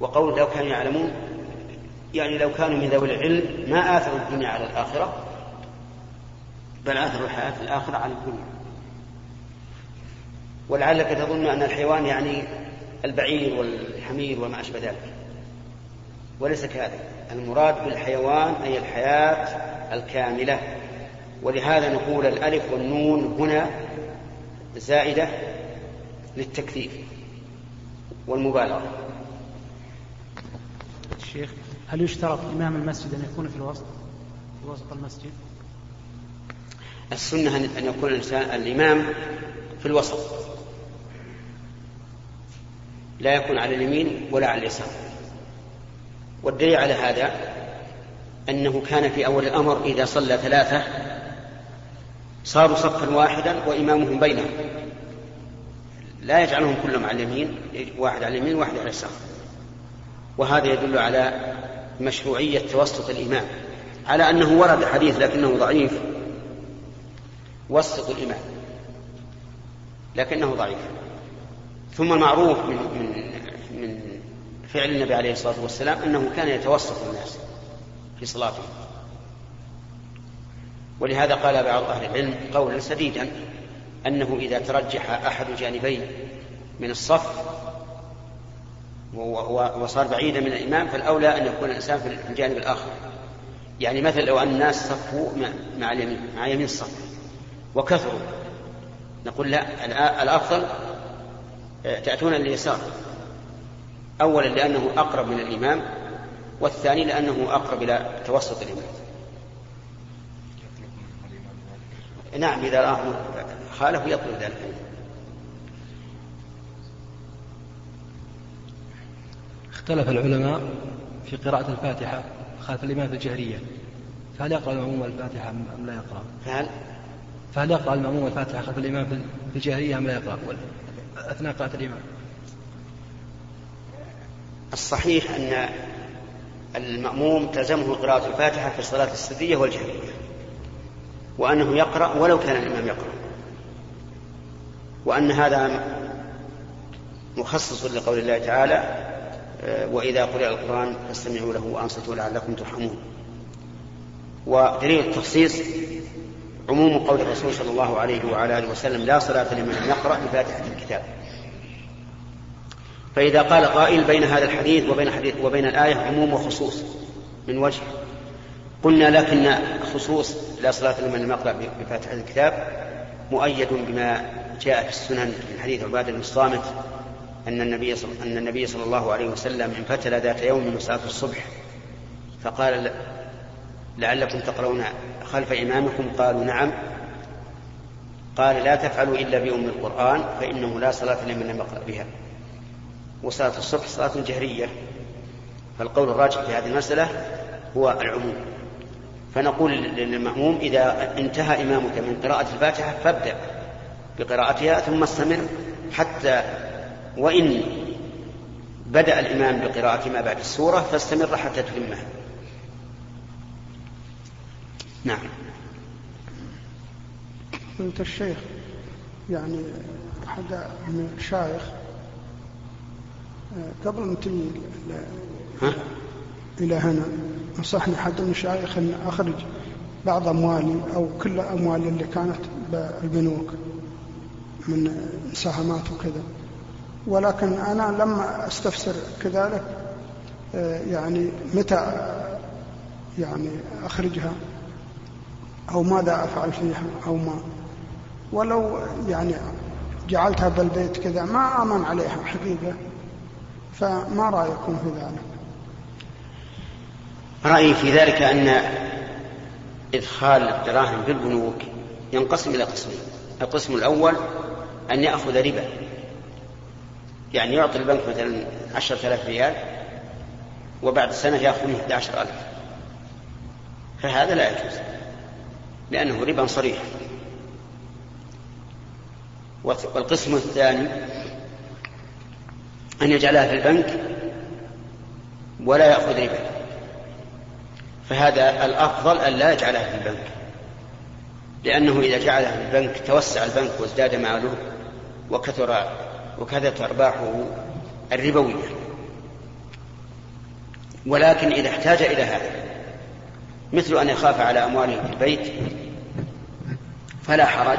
وقول لو كانوا يعلمون يعني لو كانوا من ذوي العلم ما آثروا الدنيا على الآخرة بل آثروا الحياة الآخرة على الدنيا. ولعلك تظن أن الحيوان يعني البعير والحمير وما أشبه ذلك. وليس كذلك. المراد بالحيوان أي الحياة الكاملة. ولهذا نقول الألف والنون هنا زائدة للتكثير والمبالغة. الشيخ هل يشترط إمام المسجد أن يكون في الوسط في وسط المسجد؟ السنة أن يكون الإمام في الوسط. لا يكون على اليمين ولا على اليسار. والدليل على هذا أنه كان في أول الأمر إذا صلى ثلاثة صاروا صفا واحدا وإمامهم بينهم. لا يجعلهم كلهم على اليمين واحد على اليمين وواحد على اليسار. وهذا يدل على مشروعية توسط الإمام على أنه ورد حديث لكنه ضعيف. وسط الإمام لكنه ضعيف. ثم المعروف من من من فعل النبي عليه الصلاة والسلام أنه كان يتوسط الناس في صلاته. ولهذا قال بعض أهل العلم قولا سديدا أنه إذا ترجح أحد جانبين من الصف وصار بعيدا من الإمام فالأولى أن يكون الإنسان في الجانب الآخر. يعني مثلا لو أن الناس صفوا مع اليمين مع يمين الصف وكثروا. نقول لا الأفضل آه، تأتون اليسار أولا لأنه أقرب من الإمام والثاني لأنه أقرب إلى توسط الإمام. نعم إذا رآه خالف يطلب ذلك. اختلف العلماء في قراءة الفاتحة خلف الإمام في الجهرية فهل يقرأ المأموم الفاتحة أم لا يقرأ؟ فهل؟ فهل يقرأ المأموم الفاتحة خلف الإمام في الجهرية أم لا يقرأ؟ أثناء قراءة الإمام الصحيح أن المأموم تلزمه قراءة الفاتحة في الصلاة السرية والجهرية وأنه يقرأ ولو كان الإمام يقرأ وأن هذا مخصص لقول الله تعالى وإذا قرئ القرآن فاستمعوا له وأنصتوا لعلكم ترحمون. ودليل التخصيص عموم قول الرسول صلى الله عليه وعلى آله وسلم لا صلاة لمن لم يقرأ بفاتحة الكتاب. فإذا قال قائل بين هذا الحديث وبين حديث وبين الآية عموم وخصوص من وجه. قلنا لكن خصوص لا صلاة لمن لم يقرأ بفاتحة الكتاب مؤيد بما جاء في السنن من حديث عبادة بن الصامت أن النبي صل... أن النبي صلى الله عليه وسلم انفتل ذات يوم من صلاة الصبح فقال لعلكم تقرؤون خلف إمامكم قالوا نعم. قال لا تفعلوا إلا بأم القرآن فإنه لا صلاة لمن لم يقرأ بها. وصلاة الصبح صلاة جهرية فالقول الراجح في هذه المسألة هو العموم. فنقول للمأموم إذا انتهى إمامك من قراءة الفاتحة فابدأ بقراءتها ثم استمر حتى وإن بدأ الإمام بقراءة ما بعد السورة فاستمر حتى تتمها نعم. قلت الشيخ يعني أحد من الشايخ آه، قبل أن تجي إلى هنا نصحني حد من المشايخ أن أخرج بعض أموالي أو كل أموالي اللي كانت بالبنوك من مساهمات وكذا. ولكن أنا لما أستفسر كذلك آه، يعني متى يعني أخرجها أو ماذا أفعل فيها أو ما. ولو يعني جعلتها بالبيت كذا ما آمن عليها حقيقة فما رأيكم في ذلك؟ رأيي في ذلك أن إدخال الدراهم في البنوك ينقسم إلى قسمين القسم الأول أن يأخذ ربا. يعني يعطي البنك مثلا عشرة آلاف ريال وبعد سنة يأخذ منه 11 ألف فهذا لا يجوز لأنه ربا صريح. والقسم الثاني أن يجعلها في البنك ولا يأخذ ربا. فهذا الأفضل أن لا يجعلها في البنك لأنه إذا جعلها في البنك توسع البنك وازداد ماله وكثر وكثرت أرباحه الربوية. ولكن إذا احتاج إلى هذا مثل أن يخاف على أمواله في البيت فلا حرج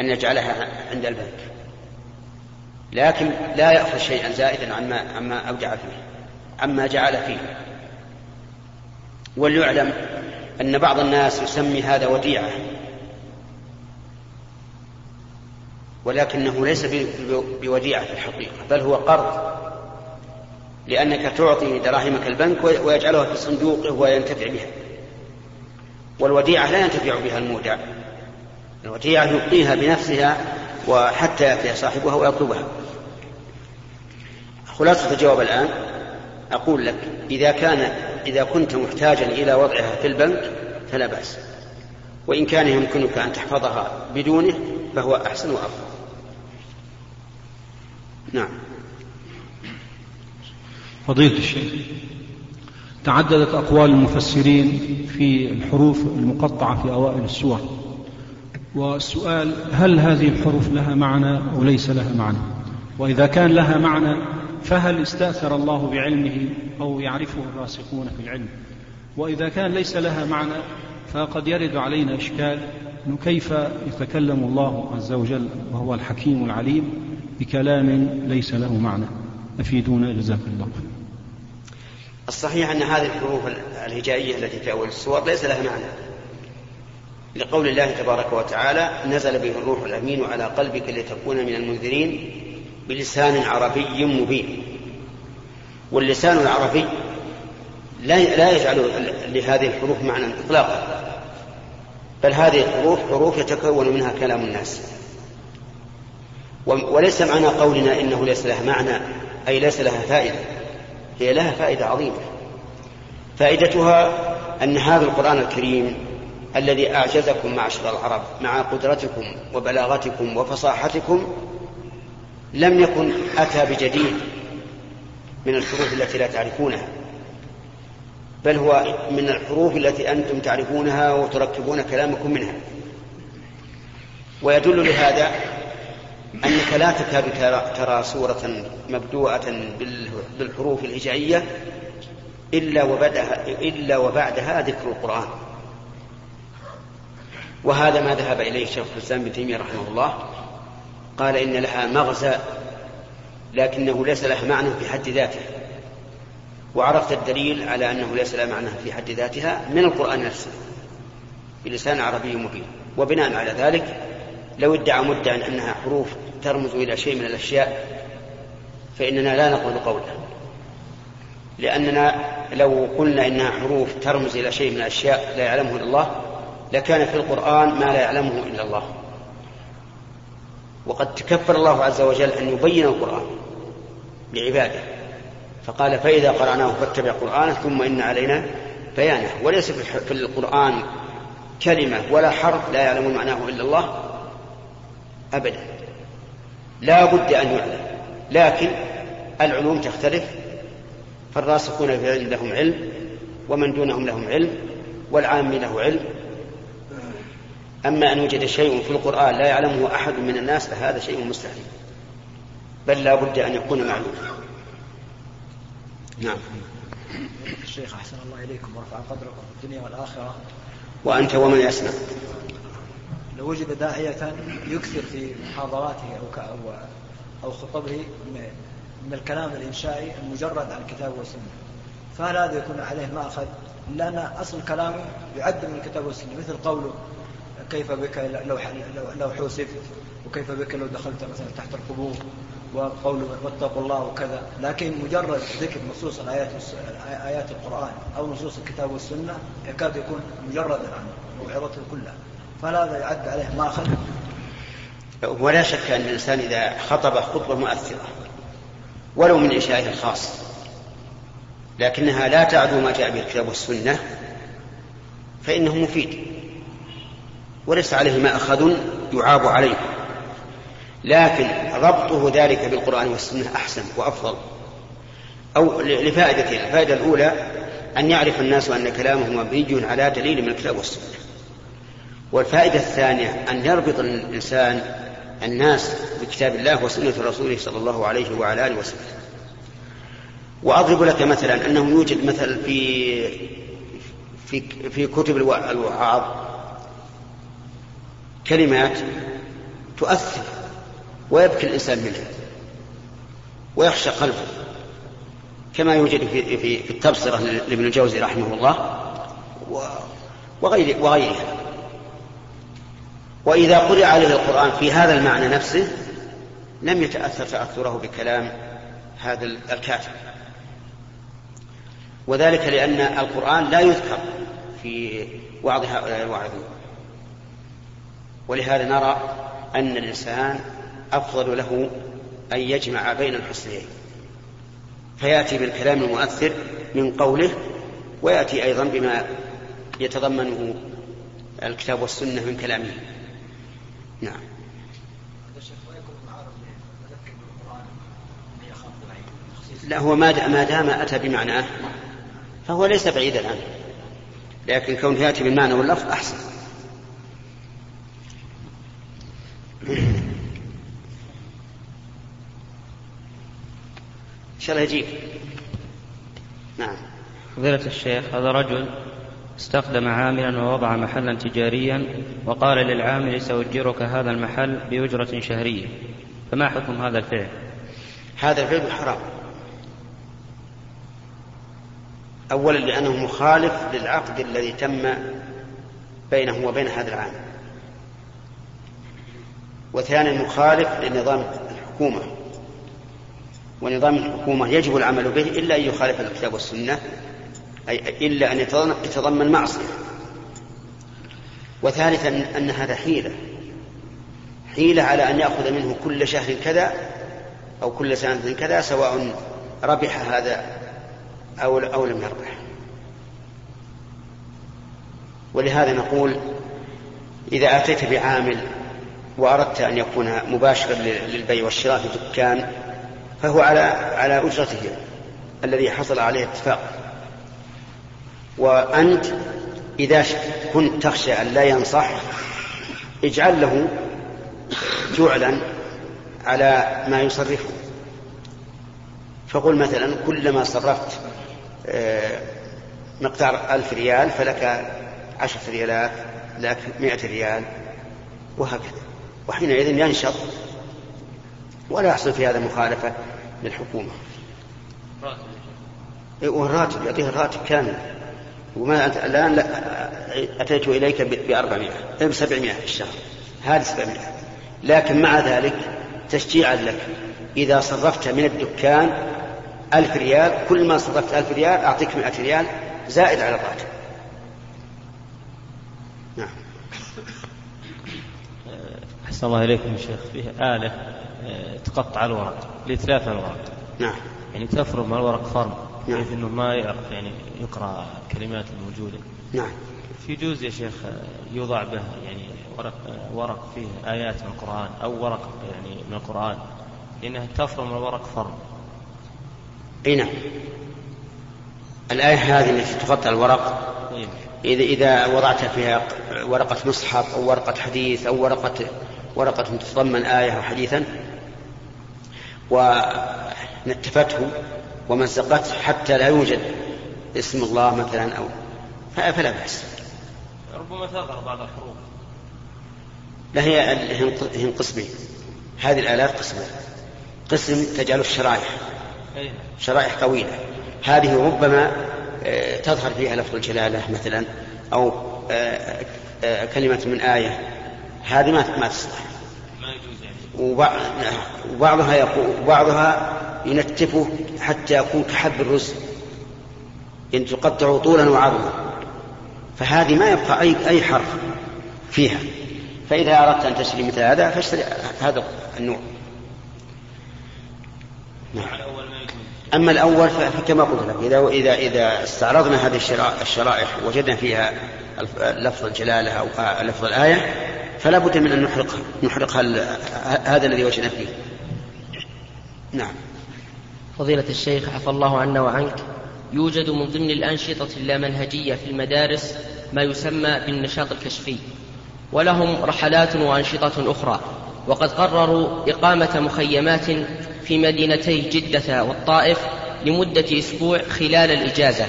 أن يجعلها عند البنك. لكن لا يأخذ شيئا زائدا عما عما أودع فيه عما جعل فيه. وليعلم أن بعض الناس يسمي هذا وديعة. ولكنه ليس بوديعة في الحقيقة بل هو قرض. لأنك تعطي دراهمك البنك ويجعلها في صندوقه وينتفع بها. والوديعة لا ينتفع بها المودع. الوديعة يبقيها بنفسها وحتى يأتي صاحبها ويطلبها. خلاصة الجواب الآن. أقول لك إذا كان إذا كنت محتاجا إلى وضعها في البنك فلا بأس. وإن كان يمكنك أن تحفظها بدونه فهو أحسن وأفضل. نعم. فضيلة الشيخ تعددت أقوال المفسرين في الحروف المقطعة في أوائل السور. والسؤال هل هذه الحروف لها معنى أو ليس لها معنى؟ وإذا كان لها معنى فهل استأثر الله بعلمه أو يعرفه الراسخون في العلم؟ وإذا كان ليس لها معنى فقد يرد علينا إشكال أنه كيف يتكلم الله عز وجل وهو الحكيم العليم بكلام ليس له معنى. أفيدونا جزاكم الله الصحيح أن هذه الحروف الهجائية التي في أول السور ليس لها معنى. لقول الله تبارك وتعالى نزل به الروح الأمين على قلبك لتكون من المنذرين بلسان عربي مبين. واللسان العربي لا لا يجعل لهذه الحروف معنى اطلاقا. بل هذه الحروف حروف يتكون منها كلام الناس. وليس معنى قولنا إنه ليس لها معنى أي ليس لها فائدة. هي لها فائدة عظيمة. فائدتها أن هذا القرآن الكريم الذي أعجزكم معشر العرب مع قدرتكم وبلاغتكم وفصاحتكم لم يكن أتى بجديد من الحروف التي لا تعرفونها. بل هو من الحروف التي أنتم تعرفونها وتركبون كلامكم منها. ويدل لهذا أنك لا تكاد ترى سورة مبدوءة بالحروف الهجائية إلا وبعدها إلا وبعدها ذكر القرآن. وهذا ما ذهب إليه شيخ الإسلام ابن تيمية رحمه الله. قال إن لها مغزى لكنه ليس لها معنى في حد ذاته. وعرفت الدليل على أنه ليس لها معنى في حد ذاتها من القرآن نفسه بلسان عربي مبين. وبناء على ذلك لو ادعى مدعي أنها حروف ترمز إلى شيء من الأشياء فإننا لا نقول قوله لأننا لو قلنا إنها حروف ترمز إلى شيء من الأشياء لا يعلمه إلا الله لكان في القرآن ما لا يعلمه إلا الله. وقد تكفر الله عز وجل أن يبين القرآن لعباده. فقال فإذا قرأناه فاتبع قرآنه ثم إن علينا بيانه. وليس في القرآن كلمة ولا حرف لا يعلم معناه إلا الله أبدا. لا بد أن يعلم. لكن العلوم تختلف. فالراسخون في العلم لهم علم ومن دونهم لهم علم والعام له علم. أما أن يوجد شيء في القرآن لا يعلمه أحد من الناس فهذا شيء مستحيل. بل لا بد أن يكون معلوما نعم. الشيخ أحسن الله إليكم ورفع قدركم في الدنيا والآخرة. وأنت ومن يسمع. لو وجد داعية يكثر في محاضراته أو أو أو خطبه من الكلام الإنشائي المجرد عن الكتاب والسنة. فهل هذا يكون عليه مأخذ؟ لأن أصل كلامه يعد من الكتاب والسنة مثل قوله كيف بك لو لو حوسبت وكيف بك لو دخلت مثلا تحت القبور. وقول واتقوا الله وكذا لكن مجرد ذكر نصوص الآيات آيات القرآن أو نصوص الكتاب والسنة يكاد يكون مجردا عن موعظته كلها فهذا يعد عليه ماخذ ولا شك أن الإنسان إذا خطب خطبة مؤثرة ولو من إنشائه الخاص لكنها لا تعدو ما جاء به الكتاب والسنة فإنه مفيد وليس عليه مأخذ يعاب عليه. لكن ربطه ذلك بالقرآن والسنة أحسن وأفضل. أو لفائدتين الفائدة الأولى أن يعرف الناس أن كلامه مبني على دليل من الكتاب والسنة. والفائدة الثانية أن يربط الإنسان الناس بكتاب الله وسنة رسوله صلى الله عليه وعلى آله وسلم. وأضرب لك مثلا أنه يوجد مثل في في في كتب الوعاظ كلمات تؤثر ويبكي الإنسان منها ويخشى قلبه كما يوجد في في, التبصرة لابن الجوزي رحمه الله وغير وغيرها. وإذا قرئ عليه القرآن في هذا المعنى نفسه لم يتأثر تأثره بكلام هذا الكاتب. وذلك لأن القرآن لا يذكر في وعظ هؤلاء الواعظين ولهذا نرى أن الإنسان أفضل له أن يجمع بين الحسنيين فيأتي بالكلام المؤثر من قوله ويأتي أيضا بما يتضمنه الكتاب والسنة من كلامه. نعم. لا هو ما دام أتى بمعناه فهو ليس بعيدا عنه لكن كونه يأتي بالمعنى واللفظ أحسن. إن شاء الله يجيب. نعم. فضيلة الشيخ هذا رجل استخدم عاملا ووضع محلا تجاريا وقال للعامل سأجرك هذا المحل بأجرة شهرية. فما حكم هذا الفعل؟ هذا الفعل حرام. أولا لأنه مخالف للعقد الذي تم بينه وبين هذا العامل. وثانيا مخالف لنظام الحكومة. ونظام الحكومة يجب العمل به إلا أن يخالف الكتاب والسنة أي إلا أن يتضمن معصية. وثالثا أن هذا حيلة. حيلة على أن يأخذ منه كل شهر كذا أو كل سنة كذا سواء ربح هذا أو أو لم يربح. ولهذا نقول إذا أتيت بعامل وأردت أن يكون مباشرا للبيع والشراء في دكان فهو على على أجرته الذي حصل عليه اتفاق. وأنت إذا كنت تخشى أن لا ينصح اجعل له جعلا على ما يصرفه. فقل مثلا كلما صرفت آه، مقدار ألف ريال فلك عشرة ريالات لك مئة ريال وهكذا. وحينئذ ينشط. ولا يحصل في هذا مخالفة للحكومة. والراتب يعطيه الراتب كامل. وما أنت الآن لا أتيت إليك ب 400 ب 700 في الشهر. هذه 700 لكن مع ذلك تشجيعا لك. إذا صرفت من الدكان ألف ريال كل ما صرفت ألف ريال أعطيك مئة ريال زائد على الراتب. نعم. أحسن الله إليكم يا شيخ. فيه آلة. تقطع الورق لإتلاف الورق. نعم. يعني تفرم الورق فرم نعم. بحيث أنه ما يعرف يعني يقرأ الكلمات الموجودة نعم. في جزء يا شيخ آه، يوضع به يعني ورق آه، ورق فيه آيات من القرآن أو ورق يعني من القرآن لأنها تفرم الورق فرم. أي نعم. الآية هذه التي تغطى الورق طيب. إذا إذا وضعت فيها ورقة مصحف أو ورقة حديث أو ورقة ورقة تتضمن آية أو حديثا ونتفته ومزقته حتى لا يوجد اسم الله مثلا أو فلا بأس. ربما تظهر بعض الحروف. لا هي هي قسمين هذه الآلات قسمين قسم تجعل الشرائح. أي. شرائح طويلة. هذه ربما آه، تظهر فيها لفظ الجلالة مثلا أو آه، آه، كلمة من آية. هذه ما ما تصلح. وبعضها يقول وبعضها ينتفه حتى يكون كحب الرز. إن تقطع طولا وعرضا. فهذه ما يبقى أي أي حرف فيها. فإذا أردت أن تشتري مثل هذا فاشتري هذا النوع. نعم. أما الأول فكما قلت لك إذا إذا إذا استعرضنا هذه الشرائح وجدنا فيها لفظ الجلالة أو لفظ الآية فلا بد من أن نحرقها نحرقها هذا الذي وجدنا فيه. نعم. فضيلة الشيخ عفى الله عنا وعنك. يوجد من ضمن الأنشطة اللامنهجية في المدارس ما يسمى بالنشاط الكشفي ولهم رحلات وأنشطة أخرى. وقد قرروا إقامة مخيمات في مدينتي جدة والطائف لمدة أسبوع خلال الإجازة.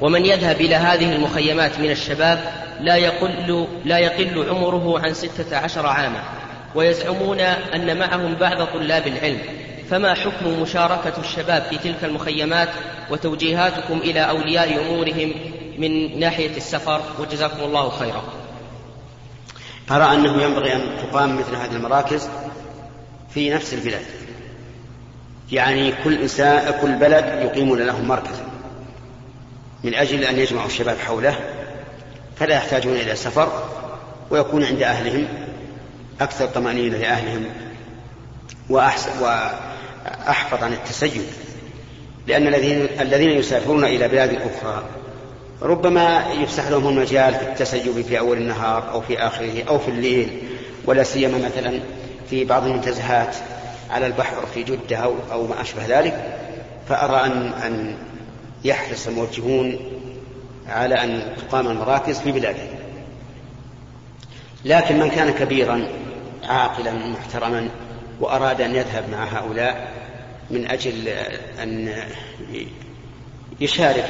ومن يذهب إلى هذه المخيمات من الشباب لا يقل, لا يقل عمره عن ستة عشر عاما ويزعمون أن معهم بعض طلاب العلم. فما حكم مشاركة الشباب في تلك المخيمات وتوجيهاتكم إلى أولياء أمورهم من ناحية السفر؟ وجزاكم الله خيرا. أرى أنه ينبغي أن تقام مثل هذه المراكز في نفس البلاد. يعني كل إنسان كل بلد يقيمون له مركزا من أجل أن يجمعوا الشباب حوله فلا يحتاجون إلى سفر ويكون عند أهلهم أكثر طمأنينة لأهلهم وأحسن وأحفظ عن التسيب لأن الذين الذين يسافرون إلى بلاد أخرى ربما يفسح لهم المجال في التسيب في أول النهار أو في آخره أو في الليل ولا سيما مثلا في بعض المنتزهات على البحر في جدة أو, أو ما أشبه ذلك. فأرى أن أن يحرص الموجهون على أن تقام المراكز في بلاده. لكن من كان كبيرا عاقلا محترما وأراد أن يذهب مع هؤلاء من أجل أن يشارك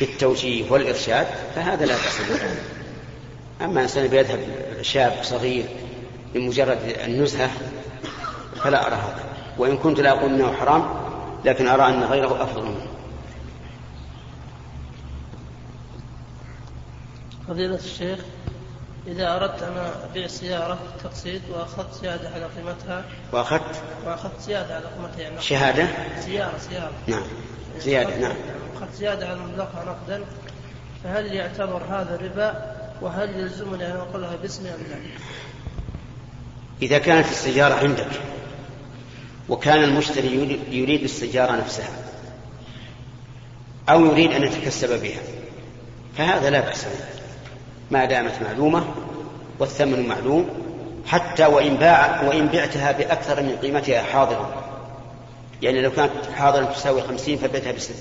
في التوجيه والإرشاد فهذا لا بأس به أما إنسان بيذهب شاب صغير لمجرد النزهة فلا أرى هذا. وإن كنت لا أقول أنه حرام لكن أرى أن غيره أفضل منه. فضيلة الشيخ إذا أردت أن أبيع سيارة تقسيط وأخذت زيادة على قيمتها. وأخذت؟ وأخذت زيادة على قيمتها يعني شهادة؟ سيارة سيارة نعم. زيادة نعم. أخذت زيادة على مبلغها نقدا. فهل يعتبر هذا ربا وهل يلزمني أن أنقلها باسمي أم لا؟ إذا كانت السيارة عندك وكان المشتري يريد السيارة نفسها أو يريد أن يتكسب بها فهذا لا بأس به. ما دامت معلومة والثمن معلوم حتى وإن باع وإن بعتها بأكثر من قيمتها حاضرا يعني لو كانت حاضرا تساوي خمسين فبعتها بستين